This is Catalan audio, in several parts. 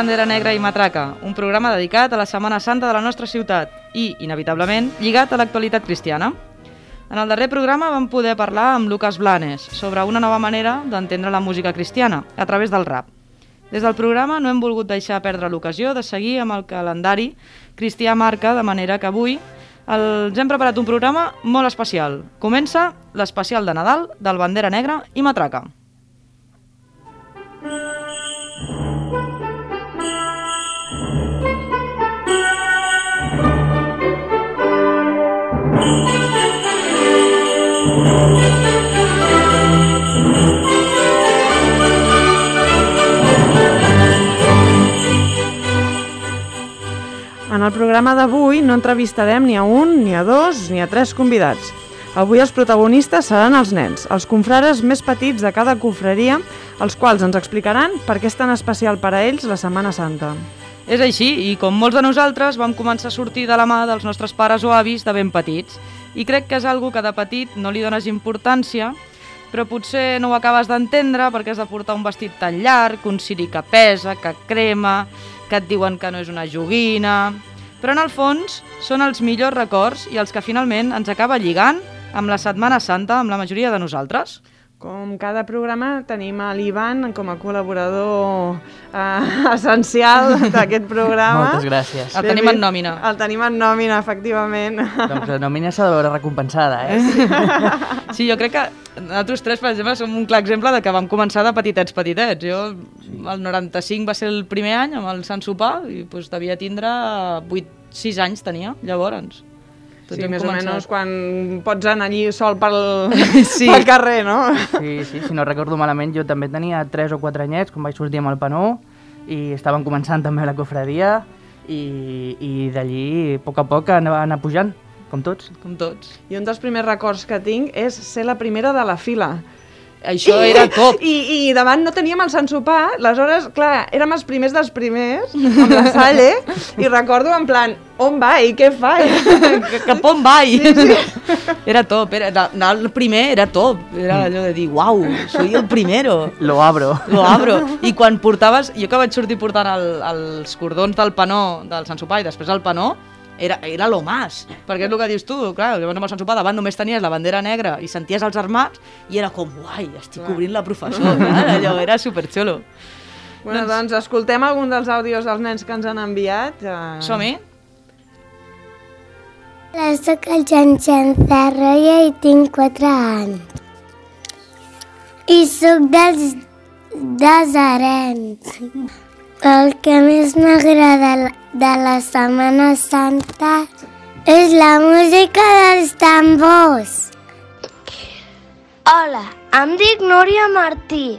Bandera Negra i Matraca, un programa dedicat a la Setmana Santa de la nostra ciutat i, inevitablement, lligat a l'actualitat cristiana. En el darrer programa vam poder parlar amb Lucas Blanes sobre una nova manera d'entendre la música cristiana, a través del rap. Des del programa no hem volgut deixar perdre l'ocasió de seguir amb el calendari cristià marca, de manera que avui els hem preparat un programa molt especial. Comença l'especial de Nadal del Bandera Negra i Matraca. En el programa d'avui no entrevistarem ni a un, ni a dos, ni a tres convidats. Avui els protagonistes seran els nens, els confrares més petits de cada confraria, els quals ens explicaran per què és tan especial per a ells la Setmana Santa. És així, i com molts de nosaltres vam començar a sortir de la mà dels nostres pares o avis de ben petits. I crec que és algo que de petit no li dones importància, però potser no ho acabes d'entendre perquè has de portar un vestit tan llarg, un ciri que pesa, que crema, que et diuen que no és una joguina... Però en el fons són els millors records i els que finalment ens acaba lligant amb la Setmana Santa amb la majoria de nosaltres. Com cada programa tenim a l'Ivan com a col·laborador eh, essencial d'aquest programa. Moltes gràcies. El tenim en nòmina. El tenim en nòmina, efectivament. Doncs la nòmina s'ha de veure recompensada, eh? Sí, jo crec que nosaltres tres, per exemple, som un clar exemple de que vam començar de petitets, petitets. Jo, el 95 va ser el primer any amb el Sant Sopar i doncs, devia tindre 8-6 anys tenia, llavors. Tots Sí, més o començat. menys quan pots anar allí sol pel, Sí. pel carrer, no? Sí, sí, si no recordo malament, jo també tenia 3 o 4 anyets quan vaig sortir amb el Panó i estaven començant també la cofradia i, i d'allí, a poc a poc, anava anar pujant, com tots. Com tots. I un dels primers records que tinc és ser la primera de la fila. Això era top. I, I davant no teníem el Sant Sopar, aleshores, clar, érem els primers dels primers, amb la Salle, i recordo en plan, on va i què fa? que, cap on vai? Sí, sí. Era top, era, anar el primer era top. Era allò de dir, uau, soy el primero. Lo abro. Lo abro. I quan portaves, jo que vaig sortir portant el, els cordons del panó del Sant Sopar i després el panó, era, era lo más, perquè és el que dius tu, clar, llavors amb el Sant Sopar davant només tenies la bandera negra i senties els armats i era com, uai, estic cobrint la professor, clar, allò era superxulo. Bueno, doncs escoltem algun dels àudios dels nens que ens han enviat. Eh... Som-hi? Hola, soc el Jan Jan Zarroia i tinc 4 anys. I sóc dels desarens. El que més m'agrada de la Setmana Santa és la música dels tambors. Hola, em dic Núria Martí.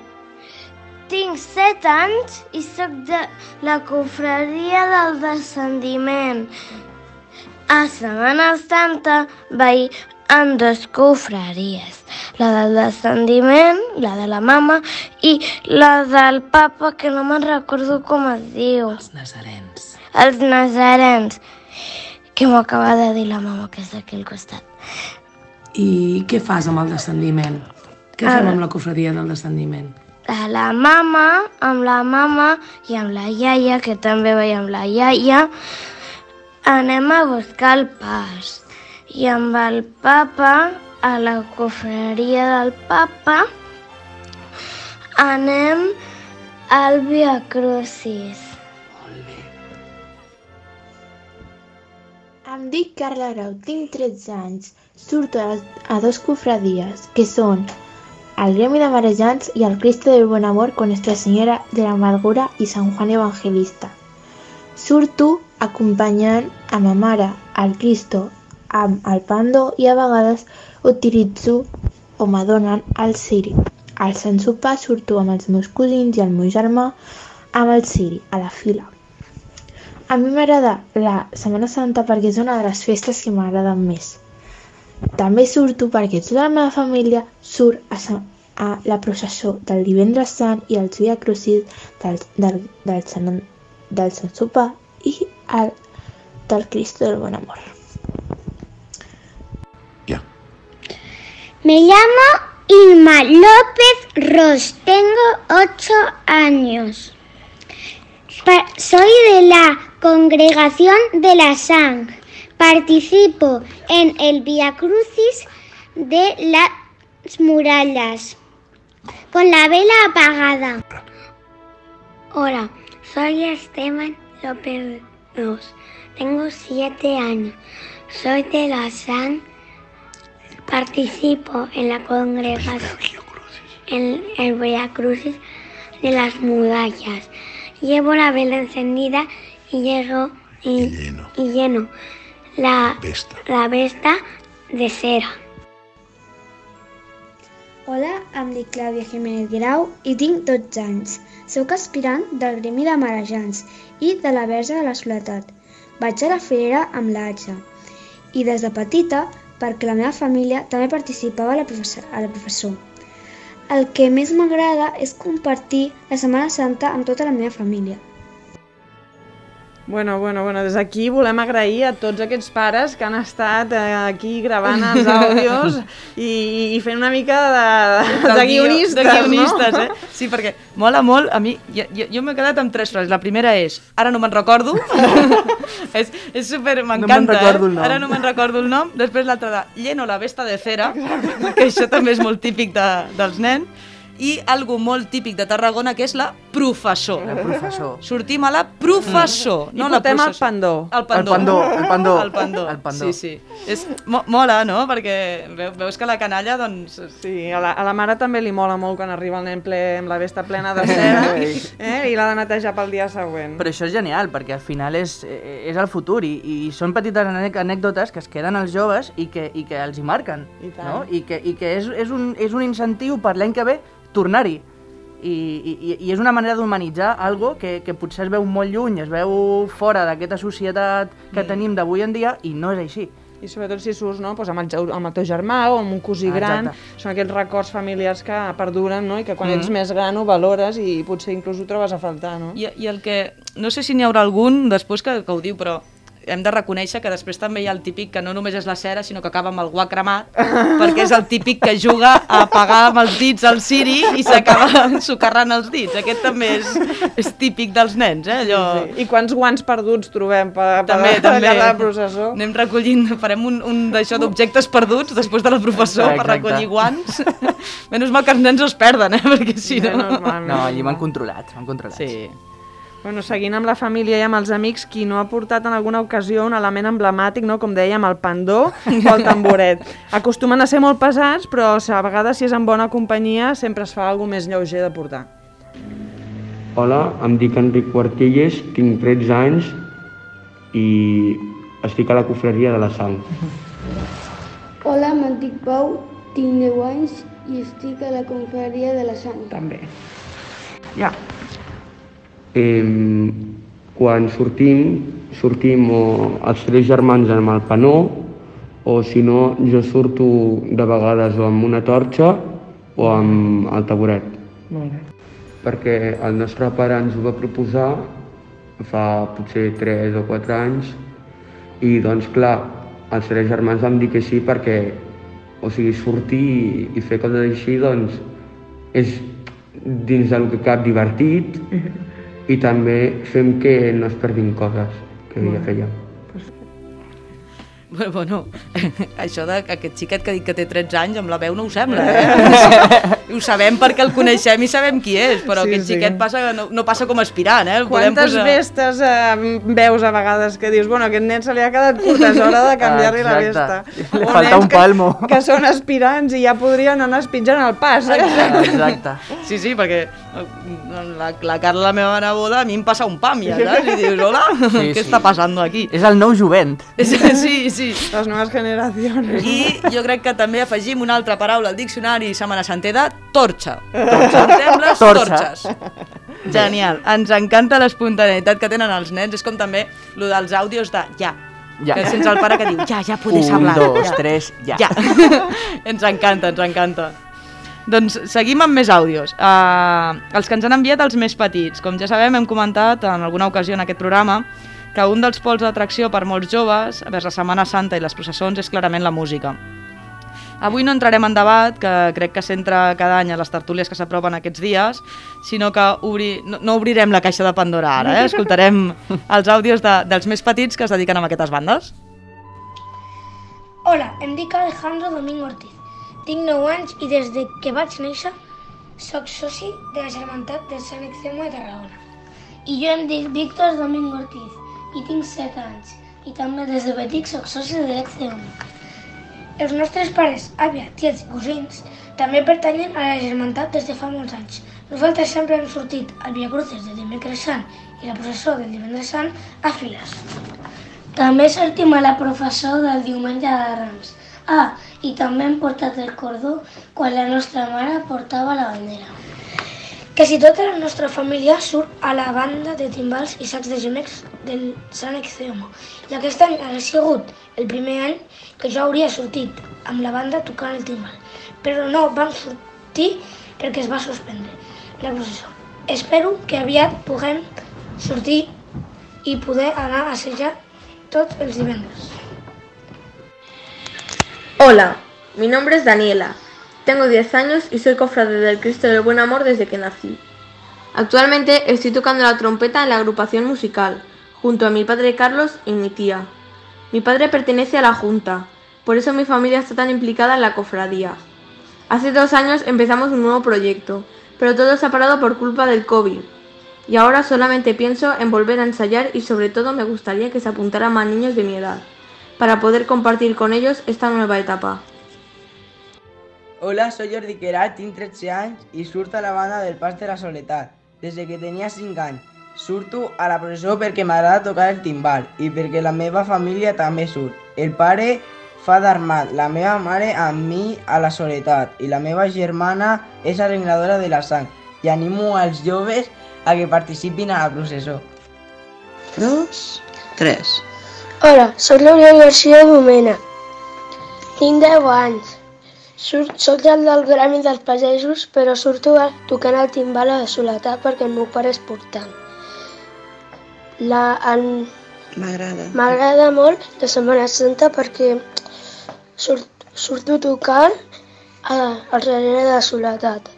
Tinc 7 anys i sóc de la confraria del descendiment. A Setmana Santa vaig en dues confraries, la del descendiment, la de la mama, i la del papa, que no me'n recordo com es diu. Els nazarens. Els nazarens, que m'ho acaba de dir la mama, que és d'aquí al costat. I què fas amb el descendiment? Què Ah. fem amb la cofradia del descendiment? A la mama, amb la mama i amb la iaia, que també amb la iaia, anem a buscar el pas. I amb el papa, a la cofreria del papa, anem al Via Crucis. Em dic Carla Grau, tinc 13 anys. Surto a, a dos cofradies, que són el Gremi de Marejants i el Cristo del Buen Amor con Nuestra Señora de la Amargura i Sant Juan Evangelista. Surto acompanyant a ma mare, al Cristo, amb el Pando i a vegades utilitzo o m'adonen el ciri. Al Sant Sopar surto amb els meus cosins i el meu germà amb el ciri, a la fila. A mi m'agrada la Setmana Santa perquè és una de les festes que m'agraden més. També surto perquè tota la meva família surt a, sa- a la processó del divendres sant i els Via Crucis del, del, del, Sant, del Sant Sopar i el, del Cristo del Buen Amor. Me llamo Irma López Ross, tengo ocho años. Soy de la congregación de la Sang. Participo en el Via Crucis de las murallas con la vela apagada. Hola, soy Esteban López Ross. Tengo siete años. Soy de la Sang. Participo en la congregación en el Via Crucis de las murallas. Llevo la vela encendida y llego y, y lleno la la vesta de cera. Hola, em dic Clàudia Jiménez Guirau i tinc 12 anys. Soc aspirant del Gremi de Marejans i de la Verge de la Soledat. Vaig a la filera amb l'Atxa. I des de petita, perquè la meva família també participava a la, professor, a la professor. El que més m'agrada és compartir la Setmana Santa amb tota la meva família. Bueno, bueno, bueno, des d'aquí volem agrair a tots aquests pares que han estat eh, aquí gravant els àudios i, i fent una mica de, de, de guionistes, de guionistes, no? eh? Sí, perquè mola molt, a mi, jo, jo, m'he quedat amb tres frases. La primera és, ara no me'n recordo, és, és super, m'encanta, el eh? Ara no me'n recordo el nom. Després l'altra de, lleno la vesta de cera, que això també és molt típic de, dels nens, i algo molt típic de Tarragona, que és la professor. El professor. Sortim a la professor, I no la portem el processó. pandó. El pandó. El pandó, el pandó. El pandó. El pandó. Sí, sí. És, mo mola, no? Perquè veu- veus que la canalla, doncs... Sí, a la, a la mare també li mola molt quan arriba el nen ple amb la vesta plena de cera eh? i l'ha de netejar pel dia següent. Però això és genial, perquè al final és, eh, és el futur i, i són petites anè- anècdotes que es queden als joves i que, i que els hi marquen. I tant. No? I que, i que és, és, un, és un incentiu per l'any que ve tornar-hi. I, i, I és una manera d'humanitzar algo que, que potser es veu molt lluny, es veu fora d'aquesta societat que tenim d'avui en dia i no és així. I sobretot si surts no, doncs amb, el, amb el teu germà o amb un cosí Ah, gran, exacte. són aquests records familiars que perduren no? i que quan Mhm. ets més gran ho valores i potser inclús ho trobes a faltar. No? I, I el que... No sé si n'hi haurà algun després que, que ho diu, però hem de reconèixer que després també hi ha el típic que no només és la cera, sinó que acaba amb el guà cremat, perquè és el típic que juga a apagar amb els dits el ciri i s'acaba socarrant els dits. Aquest també és, és típic dels nens, eh? Allò... Sí. I quants guants perduts trobem per, per, També, per també. cada processó? Anem recollint, farem un, un d'això d'objectes perduts després de la professor per Exacte. recollir guants. Menys mal que els nens no es perden, eh? Perquè si no... normal, No, allí m'han controlat, m'han controlat. Sí. Bueno, seguint amb la família i amb els amics, qui no ha portat en alguna ocasió un element emblemàtic, no? com dèiem, el pandó o el tamboret. Acostumen a ser molt pesats, però a vegades si és en bona companyia sempre es fa alguna més lleuger de portar. Hola, em dic Enric Quartilles, tinc 13 anys i estic a la cofreria de la sang. Hola, em dic Pau, tinc 10 anys i estic a la confraria de la sang. També. Ja. Eh, quan sortim, sortim o els tres germans amb el panó o si no jo surto de vegades o amb una torxa o amb el taburet. Molt bé. perquè el nostre pare ens ho va proposar fa potser 3 o 4 anys i doncs clar, els tres germans vam dir que sí perquè o sigui, sortir i, i fer coses així doncs és dins del que cap divertit i també fem que no es perdin coses que ja fèiem. Bueno, bueno, això de que aquest xiquet que ha dit que té 13 anys, amb la veu no ho sembla, eh? ho sabem perquè el coneixem i sabem qui és, però Sí, aquest sí. xiquet passa, no, no passa com aspirant, eh? El podem Quantes posar- vestes eh, veus a vegades que dius, bueno, aquest nen se li ha quedat curt, és hora de canviar-li la vesta. Exacte. Li O falta un que- palmo. Que, són aspirants i ja podrien anar espitjant el pas. Eh? Exacte. Sí, sí, perquè La, la Carla, la meva neboda, a mi em passa un pam ja, saps? I dius, hola, Sí, què sí. està passant aquí? És el nou jovent. Sí, sí. Les noves generacions. I jo crec que també afegim una altra paraula al diccionari setmana santera, torxa. Portem les Torxa. torxes. Genial. Ens encanta l'espontaneïtat que tenen els nens. És com també lo dels àudios de ja. Ja. Que sents el pare que diu, ja, ja podes Un, hablar. dos, ja. tres, ja. Ja. ens encanta, ens encanta. Doncs seguim amb més àudios. Uh, els que ens han enviat els més petits. Com ja sabem, hem comentat en alguna ocasió en aquest programa que un dels pols d'atracció per molts joves vers la Setmana Santa i les processons és clarament la música. Avui no entrarem en debat, que crec que s'entra cada any a les tertúlies que s'apropen aquests dies, sinó que obri... no, no obrirem la caixa de Pandora ara, eh? escoltarem els àudios de, dels més petits que es dediquen a aquestes bandes. Hola, em dic Alejandro Domingo Ortiz. Tinc 9 anys i des de que vaig néixer sóc soci de la germantat de Sant Extremo de Tarragona. I jo em dic Víctor Domingo Ortiz i tinc 7 anys. I també des de petit soc soci de l'Extremo. Els nostres pares, àvia, tiets i cosins també pertanyen a la germantat des de fa molts anys. Nosaltres sempre hem sortit al Via Cruces de dimecres sant i la processó del divendres sant a files. També sortim a la professó del diumenge de Rams. Ah, i també hem portat el cordó quan la nostra mare portava la bandera. Quasi tota la nostra família surt a la banda de timbals i sacs de gemecs del Sant Extremo. I aquest any ha sigut el primer any que jo hauria sortit amb la banda tocant el timbal. Però no vam sortir perquè es va suspendre la processó. Espero que aviat puguem sortir i poder anar a assajar tots els divendres. Hola, mi nombre es Daniela. Tengo 10 años y soy cofrade del Cristo del Buen Amor desde que nací. Actualmente estoy tocando la trompeta en la agrupación musical, junto a mi padre Carlos y mi tía. Mi padre pertenece a la Junta, por eso mi familia está tan implicada en la cofradía. Hace dos años empezamos un nuevo proyecto, pero todo se ha parado por culpa del COVID. Y ahora solamente pienso en volver a ensayar y sobre todo me gustaría que se apuntaran más niños de mi edad, para poder compartir con ellos esta nueva etapa. Hola, soy Jordi Queralt, tinc 13 anys i surto a la banda del Pas de la Soledat, des de que tenia 5 anys. Surto a la processó perquè m'agrada tocar el timbal i perquè la meva família també surt. El pare fa d'armat, la meva mare amb mi a la Soledat i la meva germana és arregladora de la sang i animo als joves a que participin a la processó. Dos, tres. Hola, sóc l'Oriol Garcia Domena. Tinc 10 anys. Surt, soc el del Gremi dels Pagesos, però surto a, tocant el timbal a Soletà perquè el meu pare és portant. La, en, M'agrada. M'agrada molt la Setmana Santa perquè surt, surto tocant a, al darrere de Soledat.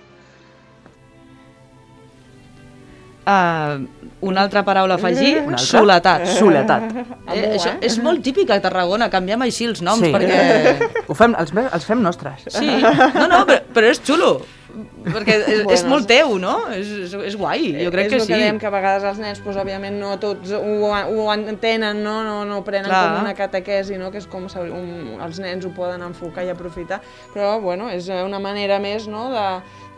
Uh, una altra paraula a afegir, Una altra? soletat. Soletat. Eh, això és molt típic a Tarragona, canviem així els noms, Sí. perquè... Ho fem, els, els fem nostres. Sí, no, no, però, però és xulo, perquè és, és Bueno. molt teu, no? És, és, és guai, jo crec és que el sí. que dèiem que a vegades els nens, doncs, òbviament, no tots ho, ho entenen, no, no, no ho prenen Clar. com una catequesi, no? que és com un, els nens ho poden enfocar i aprofitar, però bueno, és una manera més no? de,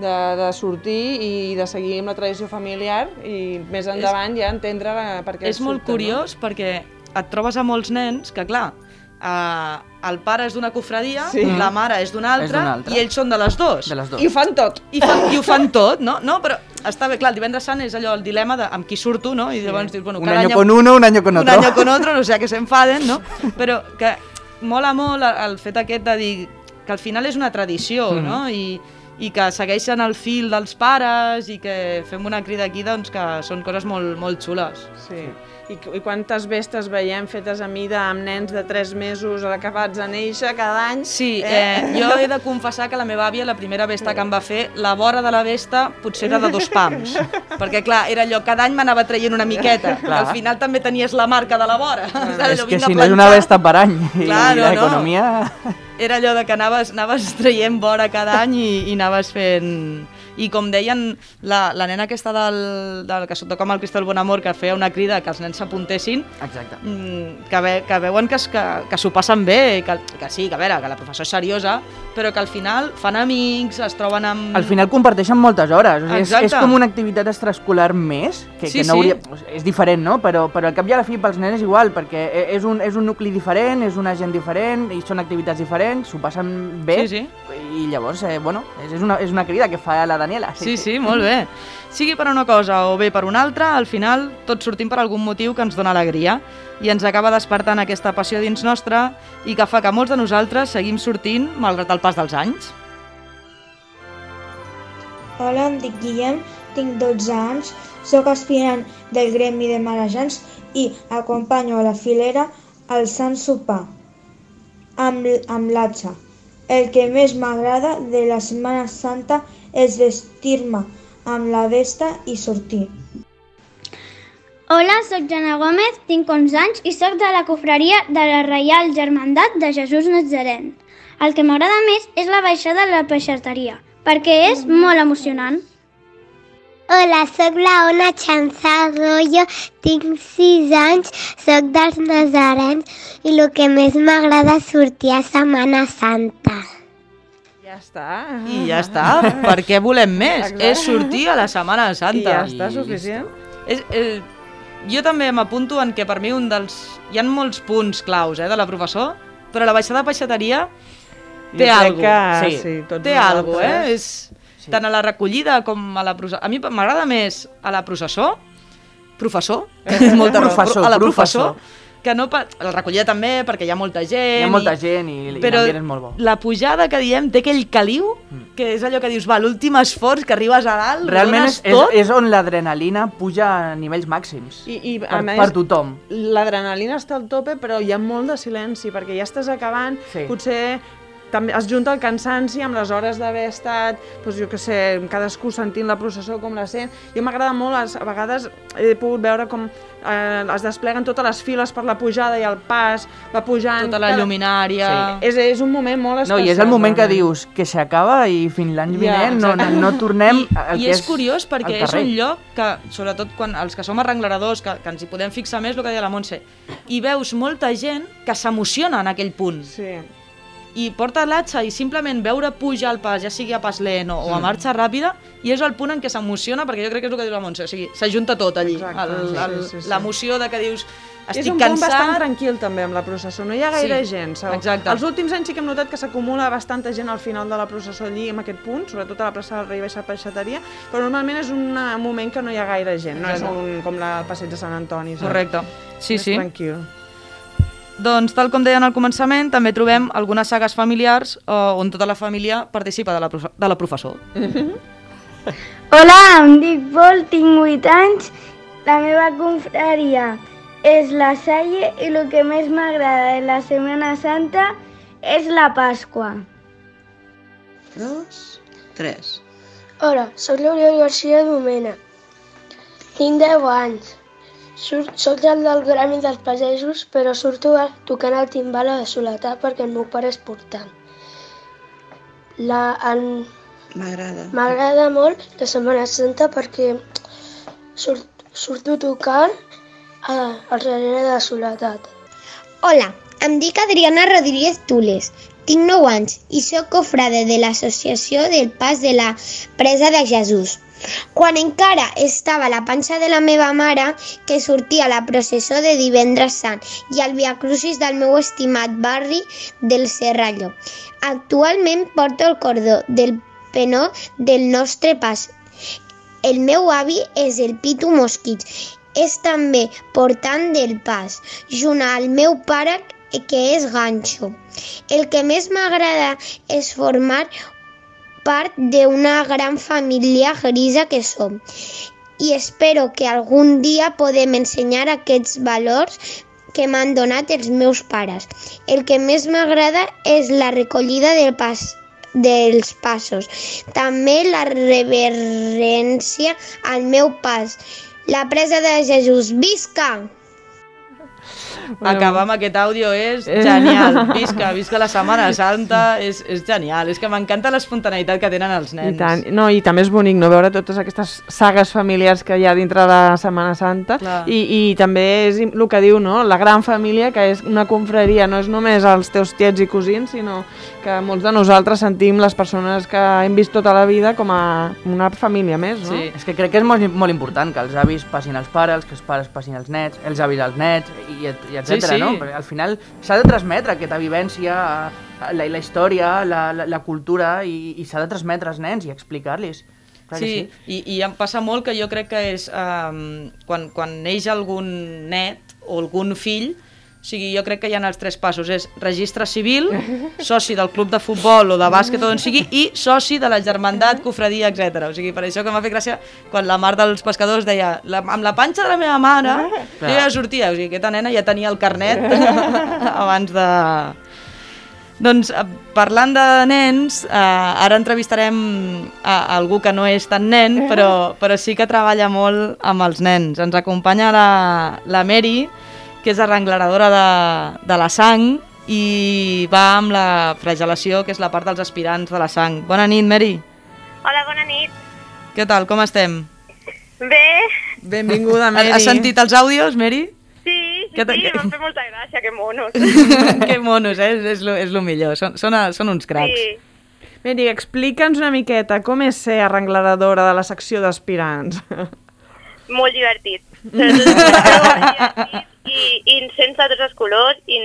de, de sortir i de seguir amb la tradició familiar i més endavant ja entendre la, per què És molt surten, curiós perquè et trobes a molts nens que, clar, eh, el pare és d'una cofradia, Sí. la mare és d'una altra, altra. i ells són de les dues. De les dues. I ho fan tot. I, fan, I ho fan tot, no? no? Però està bé, clar, el divendres sant és allò, el dilema de amb qui surto, no? I llavors dius, bueno, Un cada año any- con uno, un año con un otro. año con otro, no sé, que s'enfaden, no? Però que mola molt el fet aquest de dir que al final és una tradició, Mm. no? I, i que segueixen el fil dels pares i que fem una crida aquí doncs, que són coses molt, molt xules. Sí. I, I quantes vestes veiem fetes a mida amb nens de 3 mesos acabats de néixer cada any? Sí, eh, jo he de confessar que la meva àvia, la primera vesta que em va fer, la vora de la vesta potser era de dos pams. perquè, clar, era allò, cada any m'anava traient una miqueta. Clar. Al final també tenies la marca de la vora. Saps? És que a si no és una vesta per any i Clar, no, no. l'economia... era allò de que anaves, anaves traient vora cada any i, i anaves fent... I com deien, la, la nena aquesta del, del que toca amb el Cristol Bonamor, que feia una crida que els nens s'apuntessin, Exacte. mm, que, ve, que veuen que, es- que, que s'ho passen bé, que, que sí, que a veure, que la professora és seriosa, però que al final fan amics, es troben amb... Al final comparteixen moltes hores, o sigui, és, Exacte. és com una activitat extraescolar més, que, Sí, que no sí. hauria... És diferent, no? Però, però al cap i a la fi pels nens és igual, perquè e- és un, és un nucli diferent, és una gent diferent, i són activitats diferents, s'ho passen bé, Sí, sí. I llavors, eh, bueno, és, és, una, és una crida que fa la Daniela. Sí, sí, molt bé. Sigui per una cosa o bé per una altra, al final tots sortim per algun motiu que ens dona alegria i ens acaba despertant aquesta passió dins nostra i que fa que molts de nosaltres seguim sortint malgrat el pas dels anys. Hola, em dic Guillem, tinc 12 anys, sóc aspirant del Gremi de Marejans i acompanyo a la filera al Sant Sopar amb, amb l'atxa. El que més m'agrada de la Setmana Santa és vestir-me amb la vesta i sortir. Hola, sóc Jana Gómez, tinc 11 anys i sóc de la cofreria de la Reial Germandat de Jesús Nazaret. El que m'agrada més és la baixada a la peixateria, perquè és molt emocionant. Hola, sóc la Ona Chanzarroyo, tinc 6 anys, sóc dels Nazarens i el que més m'agrada és sortir a Setmana Santa. Ja està. I ja està, per què volem més? Exacte. És sortir a la Setmana Santa. I ja està, suficient. És, eh, jo també m'apunto en que per mi un dels... Hi ha molts punts claus eh, de la professor, però la baixada de peixateria té algo. que sí, tots té algo, eh? nosaltres. És, sí. Tant a la recollida com a la processó. A mi m'agrada més a la processó, professor, que és molta raó, Professor, a la professor. professor, que no pa... la recollida també, perquè hi ha molta gent. Hi ha molta i- gent i, i però l'ambient és molt bo. la pujada que diem té aquell caliu, que és allò que dius, va, l'últim esforç, que arribes a dalt, Realment és, és, tot. és on l'adrenalina puja a nivells màxims. I, i per, a més, per tothom. L'adrenalina està al tope, però hi ha molt de silenci, perquè ja estàs acabant, Sí. potser també es junta el cansanci amb les hores d'haver estat, doncs jo què sé, cadascú sentint la processó com la sent. Jo m'agrada molt, les- a vegades he pogut veure com eh, es despleguen totes les files per la pujada i el pas, va pujant... Tota la lluminària. Sí. És, és un moment molt No, especial. i és el moment que dius que s'acaba i fins l'any Ja, vinent no, no, no tornem I, al I que és curiós perquè és un lloc que, sobretot quan els que som arrengleradors, que, que ens hi podem fixar més, el que deia la Montse, i veus molta gent que s'emociona en aquell punt. Sí. I porta l'atxa i simplement veure pujar el pas, ja sigui a pas lent o, o a Mm. marxa ràpida, i és el punt en què s'emociona, perquè jo crec que és el que diu la Montse, o sigui, s'ajunta tot allí. Exacte, El- sí, sí, sí. L'emoció de que dius, és estic un punt cansat... bastant tranquil també amb la processó, no hi ha gaire Sí, gent. Exacte. Els últims anys sí que hem notat que s'acumula bastanta gent al final de la processó allí en aquest punt, sobretot a la plaça del Rei Baixa Peixateria, però normalment és un moment que no hi ha gaire gent, no és Exacte. un, com la, el passeig de Sant Antoni. Correcte. Sí, és sí. tranquil. Doncs, tal com deien al començament, també trobem algunes sagues familiars eh, on tota la família participa de la, de la professor. Hola, em dic Pol, tinc 8 anys. La meva confraria és la Salle i el que més m'agrada de la Setmana Santa és la Pasqua. Dos, tres. Hola, sóc l'Oriol García Domena. Tinc 10 anys. Surt, soc el del Gremi dels Pagesos, però surto a- tocant el timbal a de soletar perquè el meu pare és portant. La, el, M'agrada. M'agrada molt la Setmana Santa perquè surt, surto tocant a, al darrere de soledat. Hola, em dic Adriana Rodríguez Tules, tinc 9 anys i sóc cofrade de l'Associació del Pas de la Presa de Jesús. Quan encara estava a la panxa de la meva mare, que sortia a la processó de divendres sant i al Via Crucis del meu estimat barri del Serrallo. Actualment porto el cordó del penó del nostre pas. El meu avi és el Pitu Mosquit. És també portant del pas, junt al meu pare que és ganxo. El que més m'agrada és formar part d'una gran família grisa que som i espero que algun dia podem ensenyar aquests valors que m'han donat els meus pares. El que més m'agrada és la recollida del pas, dels passos. També la reverència al meu pas. La presa de Jesús, visca! Acabar amb aquest àudio és Eh. genial. Visca, visca la Setmana Santa, és, és genial. És que m'encanta l'espontaneïtat que tenen els I nens. tant. No, i també és bonic no veure totes aquestes sagues familiars que hi ha dintre de la Setmana Santa Clar. i, i també és el que diu, no? La gran família, que és una confraria, no és només els teus tiets i cosins, sinó que molts de nosaltres sentim les persones que hem vist tota la vida com a una família més, no? Sí, és que crec que és molt, molt important que els avis passin als pares, que els pares passin als nets, els avis als nets, i, i etc. Sí, sí. no? Perquè al final s'ha de transmetre aquesta vivència, eh, la, la història, la, la, la cultura, i, i s'ha de transmetre als nens i explicar-los. Que Sí, i, i em passa molt que jo crec que és um, quan, quan neix algun net o algun fill, o sigui, jo crec que hi ha els tres passos, és registre civil, soci del club de futbol o de bàsquet o d'on sigui, i soci de la germandat, cofradia, etc. O sigui, per això que m'ha fet gràcia quan la mare dels pescadors deia la, amb la panxa de la meva mare, jo ja sortia, o sigui, aquesta nena ja tenia el carnet abans de... Doncs eh, parlant de nens, eh, ara entrevistarem a, a algú que no és tan nen, però, però sí que treballa molt amb els nens. Ens acompanya la, la Mary, que és arrengleradora de, de la sang i va amb la flagelació, que és la part dels aspirants de la sang. Bona nit, Mary. Hola, bona nit. Què tal, com estem? Bé, Benvinguda, Mary. Has sentit els àudios, Mary? sí, sí, tal- sí, m'ha fet molta gràcia, que monos. que monos, eh? És, és, lo, és lo millor. Són, són, són uns cracs. Sí. Mary, explica'ns una miqueta com és ser arrengleradora de la secció d'aspirants. Molt divertit. Sobretot molt divertit i, sents de tots els colors, i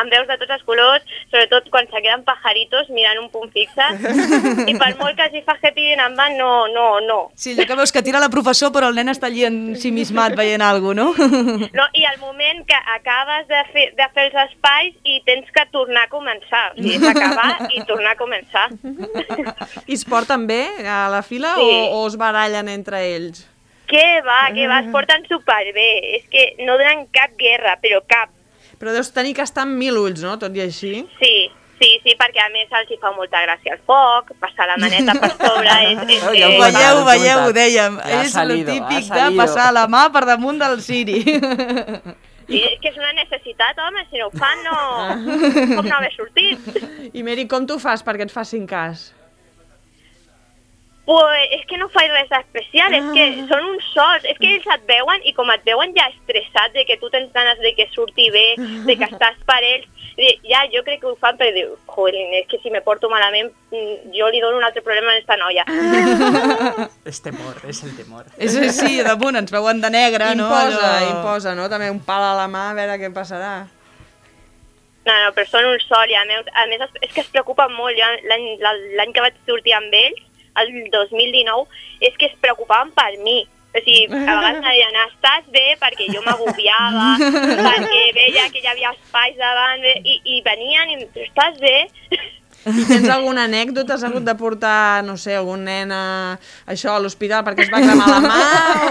amb veus de tots els colors, sobretot quan se queden pajaritos mirant un punt fixe. I per molt que s'hi fa happy en van, no, no, no. Sí, allò que veus que tira la professor però el nen està allí ensimismat veient alguna cosa, no? no I al moment que acabes de fer, de fer els espais i tens que tornar a començar. O sigui, és acabar i tornar a començar. I es porten bé a la fila Sí. o, o es barallen entre ells? Què va, què va, es porten superbé. És que no donen cap guerra, però cap. Però deus tenir que estar amb mil ulls, no?, tot i així. Sí, sí, sí, perquè a més els hi fa molta gràcia el foc, passar la maneta per sobre, és, és, Ja ho és, veieu, veieu, ho dèiem. Ja ha és salido, el típic de passar la mà per damunt del Siri. sí, és que és una necessitat, home, si no ho fan no... com no haver sortit. I Mary, com tu fas perquè et facin cas? Pues és que no faig res especial, és que són uns sols, és que ells et veuen i com et veuen ja estressat de que tu tens ganes de que surti bé, de que estàs per ells, ja jo crec que ho fan perquè diu, joder, és que si me porto malament mm, jo li dono un altre problema a esta noia. És temor, és el temor. és així, damunt, ens veuen de negre, no? imposa, Allò- imposa, no? També un pal a la mà, a veure què passarà. No, no, però són un sol i a més, a més es- és que es preocupen molt. L'any que vaig sortir amb ells, el 2019, és que es preocupaven per mi. O sigui, a vegades em deien, estàs bé? Perquè jo m'agobiava, perquè veia que hi havia espais davant, bé, i, i venien i em diuen, estàs bé? I tens alguna anècdota? Has hagut de portar, no sé, algun nen a, això a l'hospital perquè es va cremar la mà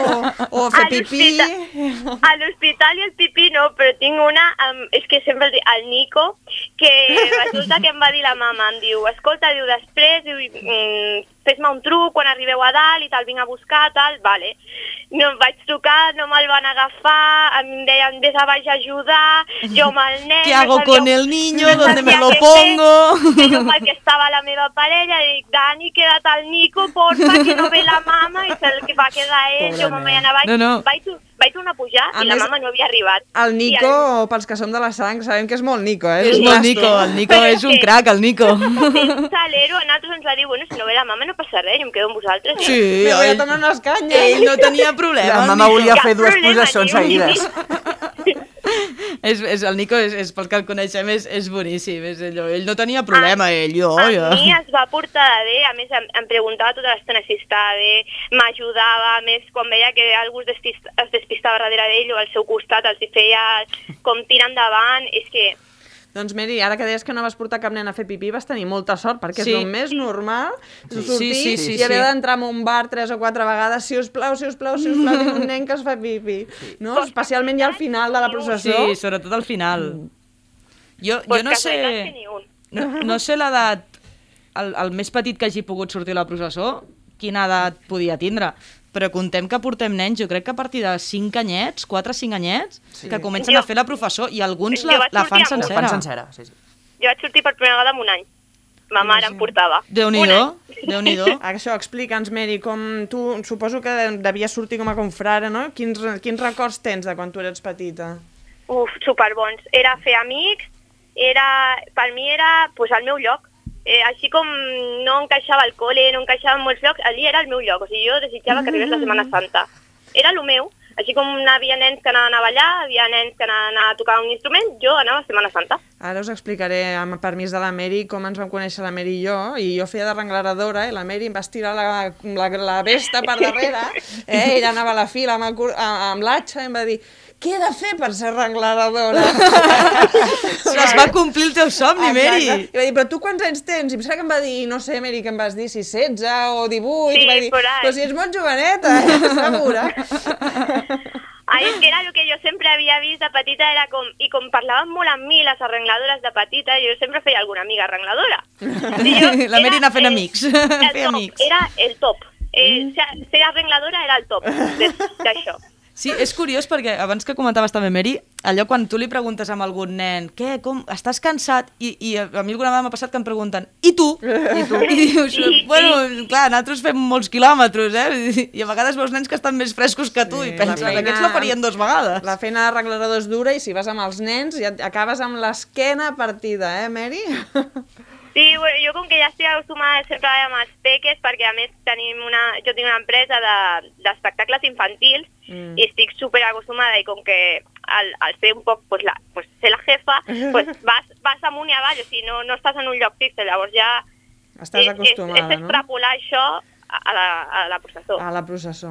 o, o a fer A pipí? A l'hospital i el pipí no, però tinc una, um, és que sempre el, dic, el Nico, que resulta que em va dir la mama, em diu, escolta, diu, després, diu, mm, fes-me un truc quan arribeu a dalt i tal, vinc a buscar, tal, vale. No em vaig trucar, no me'l van agafar, em deien, vés a baix a ajudar, jo amb el nen... ¿Qué no hago sabia- con el niño? no ¿Dónde me lo pongo? fer, que jo amb el que estava la meva parella, i dic, Dani, queda't al Nico, porfa, que no ve la mama, i se'l que va quedar ell, Pobre jo me'n vaig nen. anar baix, No, no. vaig, vaig tornar a pujar A i la més, mama no havia arribat. El I Nico, pels que som de la sang, sabem que és molt Nico, eh? És un molt. Nico, el Nico Però és un és que- crac, el Nico. salero, a nosaltres ens va dir, bueno, si no ve la mama no passa res, jo em quedo amb vosaltres. Sí, Me voy a tomar unas cañas. Ell no tenia problema. La el mama volia fer dues posacions tio. seguides. És, és, el Nico, és, és pels que el coneixem, és, és boníssim. És allò, ell no tenia problema, ell, jo. A jo. mi es va portar bé, a més em, em preguntava tota l'estona si estava bé, m'ajudava, a més quan veia que algú es, despista, es despistava darrere d'ell o al seu costat els feia com tirar endavant, és que Doncs Mary, ara que deies que no vas portar cap nen a fer pipí, vas tenir molta sort, perquè Sí. és el més normal Sí. sortir Sí, sí, sí, i haver sí. d'entrar en un bar tres o quatre vegades, si us plau, si us plau, si us plau, tinc un nen que es fa pipí. No? Especialment ja al final de la processó. Sí, sobretot al final. Jo, jo pues no casualitat que sé... No, no sé l'edat, el, el més petit que hagi pogut sortir a la processó, quina edat podia tindre, però contem que portem nens, jo crec que a partir de 5 anyets, 4-5 anyets, Sí. que comencen Jo- a fer la professor i alguns la, la fan sencera. La fan sencera, sí, sí. Jo vaig sortir per primera vegada en un any. Ma mare em portava. Déu-n'hi-do, déu-n'hi-do. Això, explica'ns, Mary, com tu, suposo que devies sortir com a confrare, no? Quins, quins records tens de quan tu eres petita? Uf, superbons. Era fer amics, era, per mi era pues, el meu lloc. Eh, així com no encaixava al col·le, no encaixava en molts llocs, allí era el meu lloc. O sigui, jo desitjava que arribés la Setmana Santa. Era el meu. Així com hi havia nens que anaven a ballar, hi havia nens que anaven a tocar un instrument, jo anava a Setmana Santa. Ara us explicaré, amb permís de la Mary, com ens vam conèixer la Mary i jo, i jo feia de renglaradora, i la Mary em va estirar la, la, la vesta per darrere, eh? ella anava a la fila amb, el amb l'atxa i em va dir què he de fer per ser renglaradora? Es va complir el teu somni, Mary. Exacte. I va dir, però tu quants anys tens? I em sembla que em va dir, no sé, Mary, que em vas dir si 16 o 18, Sí, i va dir, però si ets molt joveneta, eh? segura. Ai, és que era el que jo sempre havia vist de petita, era com, i com parlaven molt amb mi les arrengladores de petita, jo sempre feia alguna amiga arrengladora. La Mary anar fent amics. El Fer top, amics. era el top. Eh, ser, ser arrengladora era el top de- d'això. Sí, és curiós perquè abans que comentaves també, Mary, allò quan tu li preguntes a algun nen què, com, estàs cansat? I, i a mi alguna vegada m'ha passat que em pregunten i tu? I tu? I dius, bueno, clar, nosaltres fem molts quilòmetres, eh? I a vegades veus nens que estan més frescos que tu i penses, aquests la farien dos vegades. La feina d'arreglador és dura i si vas amb els nens ja acabes amb l'esquena partida, eh, Mary? Sí, bueno, jo com que ja estic acostumada sempre amb els peques, perquè a més tenim una, jo tinc una empresa de- d'espectacles infantils Mm. i estic super acostumada i com que al, al ser un poc, pues, la, pues, ser la jefa, pues, vas, vas amunt i avall, o sigui, no, no estàs en un lloc fix, llavors ja Estàs és, acostumada, és, és no? extrapolar això a la, a la processó. A la processó.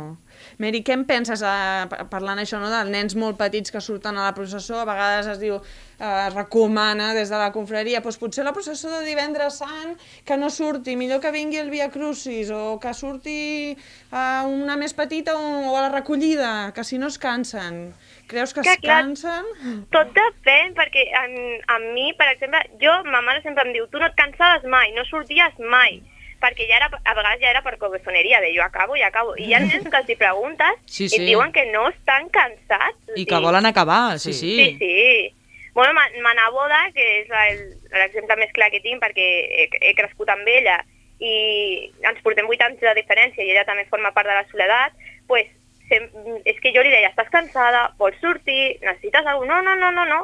Mary, què en penses, eh, pa- parlant això, no, dels nens molt petits que surten a la processó, a vegades es diu, eh, recomana des de la confraria, doncs potser la processó de divendres sant que no surti, millor que vingui el Via Crucis, o que surti eh, una més petita o, o a la recollida, que si no es cansen. Creus que, Que es clar, cansen? Tot depèn, perquè a, a mi, per exemple, jo, ma mare sempre em diu, tu no et cansaves mai, no sorties mai, perquè ja era, a vegades ja era per cobesoneria, de jo acabo i acabo. I hi ha nens que els hi preguntes Sí, i sí. et diuen que no estan cansats. I que volen acabar, sí, sí. Sí, sí. Bueno, ma, ma neboda, que és l'exemple més clar que tinc perquè he, he crescut amb ella i ens portem 8 anys de diferència i ella també forma part de la soledat, pues, sem, és que jo li deia, estàs cansada, vols sortir, necessites alguna No, no, no, no, no.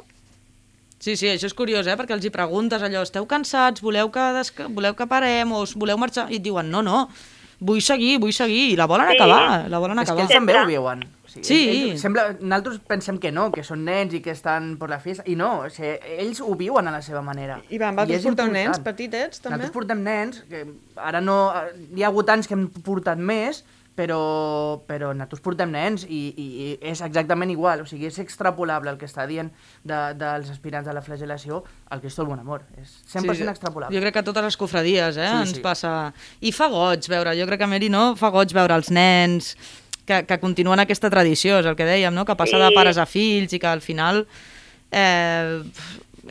Sí, sí, això és curiós, eh? perquè els hi preguntes allò, esteu cansats, voleu que, desca... voleu que parem o voleu marxar? I et diuen, no, no, vull seguir, vull seguir, i la volen Sí. acabar, la volen És que acabar. ells també ho viuen. Sigui, Sí. Ells, sembla, nosaltres pensem que no, que són nens i que estan per la fiesta, i no, o sigui, ells ho viuen a la seva manera. I va, vosaltres és porteu nens petitets, també? Nosaltres portem nens, que ara no... Hi ha hagut anys que hem portat més, però, però nosaltres portem nens i, i, i és exactament igual, o sigui, és extrapolable el que està dient de, dels aspirants de la flagel·lació al Cristo del Bon Amor. És 100% Sí, extrapolable. Jo crec que a totes les cofradies eh, Sí, ens sí. passa... I fa goig veure, jo crec que a Meri no, fa goig veure els nens que, que continuen aquesta tradició, és el que dèiem, no? que passa Sí. de pares a fills i que al final eh,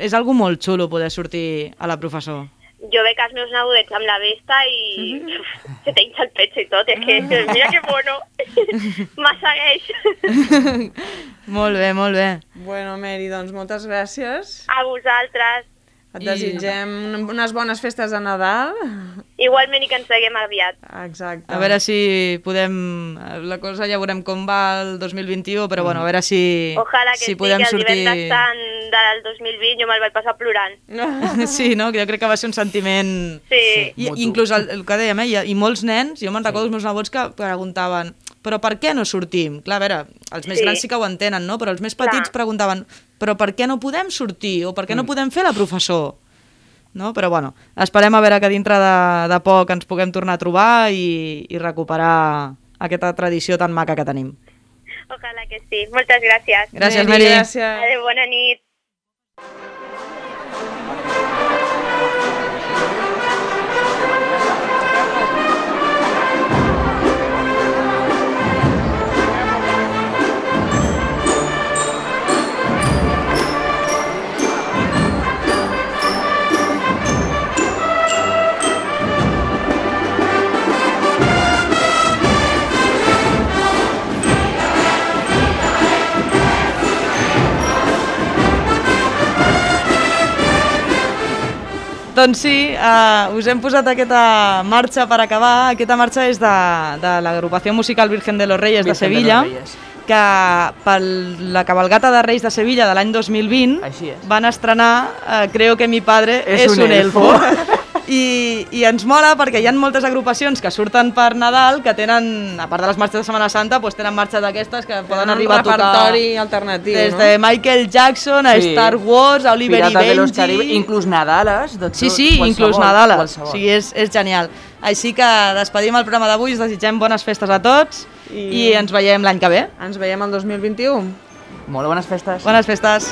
és algo molt xulo poder sortir a la professor. Jo veig els meus nebudets amb la vesta i se t'hinxa el pecho i tot, és que mira que mono, me segueix. molt bé, molt bé. Bueno, Mary, doncs moltes gràcies. A vosaltres. Et I- desitgem unes bones festes de Nadal. Igualment i que ens seguim aviat. Exacte. A veure si podem... La cosa ja veurem com va el 2021, però bueno, a veure si, Ojalà que si sí, podem que el sortir... divendres sant del 2020 jo me'l vaig passar plorant. Sí, no? Jo crec que va ser un sentiment... Sí. I, inclús el, el que dèiem, eh? I, i molts nens, jo me'n recordo els meus nebots que preguntaven però per què no sortim? Clar, a veure, els més Sí. grans sí que ho entenen, no? Però els més petits Clar. preguntaven però per què no podem sortir? O per què no Mm. podem fer la professor? No? Però bueno, esperem a veure que dintre de, de poc ens puguem tornar a trobar i, i recuperar aquesta tradició tan maca que tenim. Ojalà que sí. Moltes gràcies. Gràcies, Mary. Gràcies. Adéu, bona nit. Doncs sí, uh, us hem posat aquesta marxa per acabar. Aquesta marxa és de, de l'agrupació musical Virgen de los Reyes de Virgen de Sevilla, los Reyes. que per la cabalgata de Reis de Sevilla de l'any 2020 Així és. van estrenar uh, Creo que mi padre És és, un un elfo. elfo. I, I ens mola perquè hi ha moltes agrupacions que surten per Nadal que tenen, a part de les marxes de Setmana Santa, doncs tenen marxes d'aquestes que poden un arribar a tocar... repertori alternatiu, Des no? de Michael Jackson a Sí. Star Wars, a Oliver Pirates i Benji... Caribe, inclús Nadales, de tot, Sí, sí, qualsevol, inclús Nadales. qualsevol. O sigui, és, és genial. Així que despedim el programa d'avui, us desitgem bones festes a tots i, I- i ens veiem l'any que ve. Ens veiem el 2021. Molt bones festes. Bones festes.